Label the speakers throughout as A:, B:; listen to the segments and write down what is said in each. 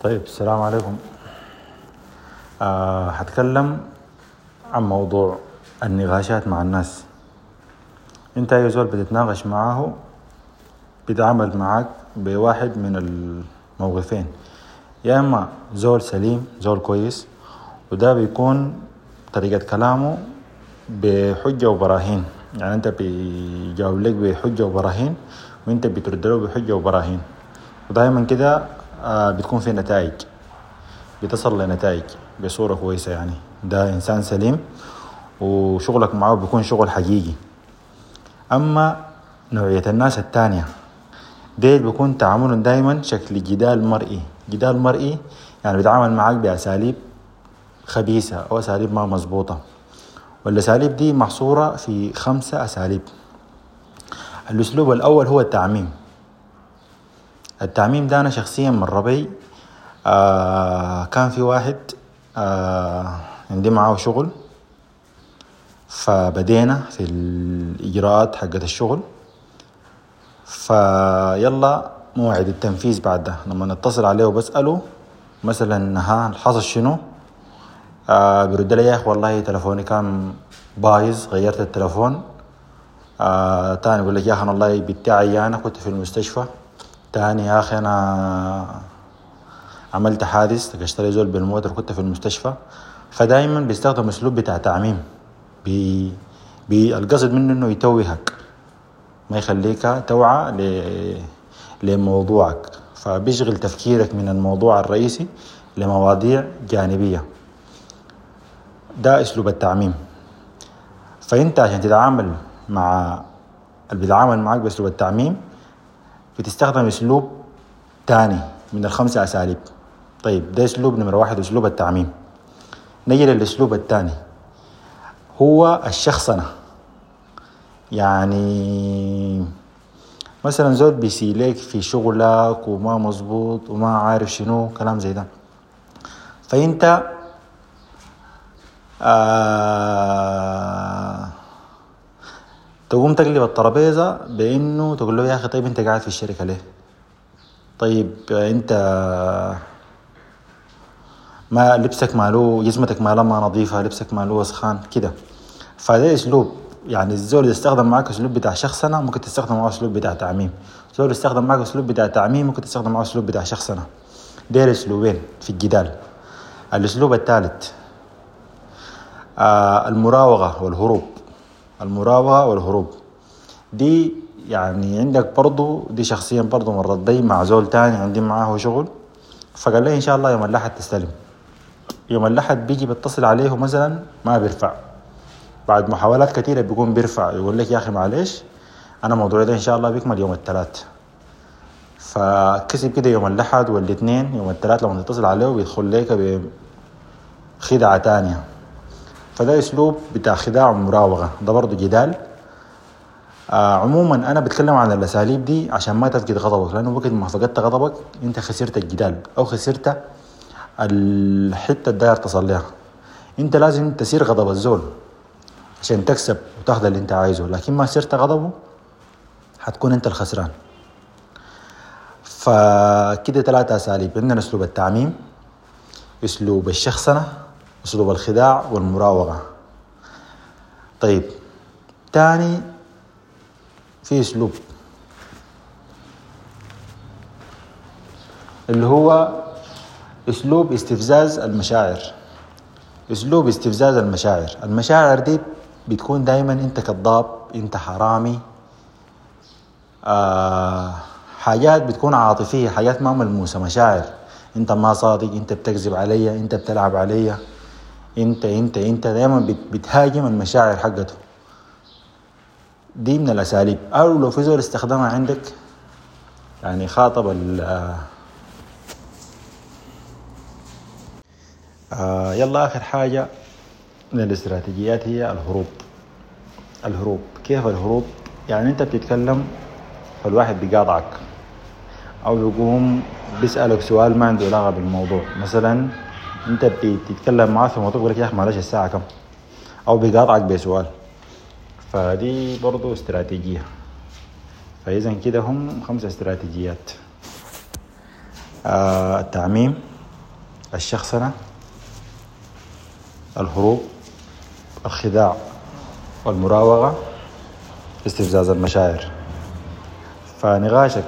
A: طيب السلام عليكم. آه هتكلم عن موضوع النقاشات مع الناس. انت اي زول بتتناقش معاه بيتعامل معك بواحد من الموقفين. يا إما زول سليم زول كويس وده بيكون طريقة كلامه بحجة وبراهين. يعني انت بيجاوب لك بحجة وبراهين وانت بترد له بحجة وبراهين. ودائما كده بتكون في نتائج بتصل لنتائج بصورة كويسة يعني. ده إنسان سليم وشغلك معاه بيكون شغل حقيقي. أما نوعية الناس التانية ديل بيكون تعاملهم دايما شكل جدال مرئي. جدال مرئي يعني بيتعامل معاك بأساليب خبيثة أو أساليب ما مظبوطة. والأساليب دي محصورة في خمسة أساليب. الأسلوب الأول هو التعميم. التعميم ده أنا شخصيا مر بي آه كان في واحد آه عندي معاه شغل. فبدينا في الإجراءات حقت الشغل. فيلا موعد التنفيذ بعد ده لما نتصل عليه وبسأله مثلا ها حصل شنو؟ آه بيرد لي يا أخي والله تلفوني كان بايظ غيرت التلفون. آه تاني بقول لك يا أنا والله بتاعي أنا كنت في المستشفى. تاني يا أخي أنا عملت حادث اشتري زول بالموتر كنت في المستشفى. فدايما بيستخدم أسلوب بتاع تعميم. بي بي القصد منه إنه يتوهك. ما يخليك توعى ل... لموضوعك. فبيشغل تفكيرك من الموضوع الرئيسي لمواضيع جانبية. ده أسلوب التعميم. فأنت عشان تتعامل مع اللي بيتعامل معك بأسلوب التعميم بتستخدم اسلوب تاني من الخمسة أساليب. طيب ده اسلوب نمرة واحد اسلوب التعميم. نجي للاسلوب الثاني هو الشخصنة. يعني مثلا زول بيسيلك في شغلك وما مظبوط وما عارف شنو كلام زي ده. فأنت آه تقوم تقلب الترابيزة بإنه تقول له يا أخي طيب أنت قاعد في الشركة ليه؟ طيب أنت ما لبسك ماله جسمتك مالها ما نظيفة لبسك ماله وسخان كده. فده أسلوب يعني الزول اللي استخدم معك أسلوب بتاع شخصنة ممكن تستخدم معه أسلوب بتاع تعميم. زول استخدم معك أسلوب بتاع تعميم ممكن تستخدم معه أسلوب بتاع شخصنة دير أسلوبين في الجدال. الأسلوب الثالث آه المراوغة والهروب. المراوغة والهروب. دي يعني عندك برضو دي شخصيا برضو مرت بي مع زول تاني عندي معاه شغل. فقال لي إن شاء الله يوم الأحد تستلم. يوم الأحد بيجي بتصل عليه مثلا ما بيرفع. بعد محاولات كثيرة بيقوم بيرفع. يقول لك يا أخي معلش أنا موضوعي ده إن شاء الله بيكمل يوم الثلاث فكسب كده يوم الأحد والاثنين يوم الثلاث لما تتصل عليه بيدخل لك بخدعة تانية. فده أسلوب بتاع خداع ومراوغة ده برضه جدال. آه عموما أنا بتكلم عن الأساليب دي عشان ما تفقد غضبك لأنه وقت ما فقدت غضبك أنت خسرت الجدال أو خسرت الحتة اللي داير تصل لها أنت لازم تسير غضب الزول عشان تكسب وتاخذ اللي أنت عايزه لكن ما سرت غضبه حتكون أنت الخسران. فكده ثلاثة أساليب. عندنا أسلوب التعميم أسلوب الشخصنة أسلوب الخداع والمراوغة. طيب تاني في أسلوب اللي هو أسلوب استفزاز المشاعر. أسلوب استفزاز المشاعر. المشاعر دي بتكون دايما أنت كذاب أنت حرامي آه حاجات بتكون عاطفية حاجات ما ملموسة مشاعر. أنت ما صادق أنت بتكذب عليا أنت بتلعب عليا انت انت انت دايما بتهاجم المشاعر حقته. دي من الأساليب. أو لو في زول استخدمها عندك يعني خاطب ال آه يلا آخر حاجة من الاستراتيجيات هي الهروب. الهروب. كيف الهروب؟ يعني انت بتتكلم فالواحد بيقاطعك أو بيقوم بيسألك سؤال ما عنده علاقة بالموضوع. مثلا انت بتتكلم معاه في موضوع بيقول لك يا أخي معلش الساعة كم؟ أو بيقاطعك بسؤال. فدي برضو استراتيجية. فإذا كده هم خمس استراتيجيات. آه التعميم الشخصنة الهروب الخداع والمراوغة استفزاز المشاعر. فنقاشك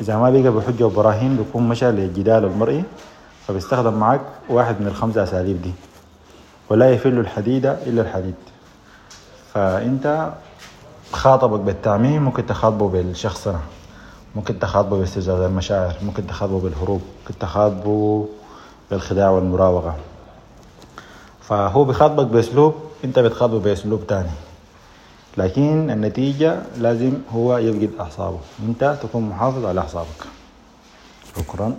A: إذا ما بقى بحجة وبراهين بيكون مشى للجدال المرئي. فبيستخدم معك واحد من الخمسة أساليب دي ولا يفل الحديد إلا الحديد. فأنت خاطبك بالتعميم ممكن تخاطبه بالشخصنة ممكن تخاطبه باستفزاز المشاعر ممكن تخاطبه بالهروب ممكن تخاطبه بالخداع والمراوغة. فهو بيخاطبك بأسلوب أنت بتخاطبه بأسلوب تاني. لكن النتيجة لازم هو يفقد أعصابه. أنت تكون محافظ على أعصابك. شكرا.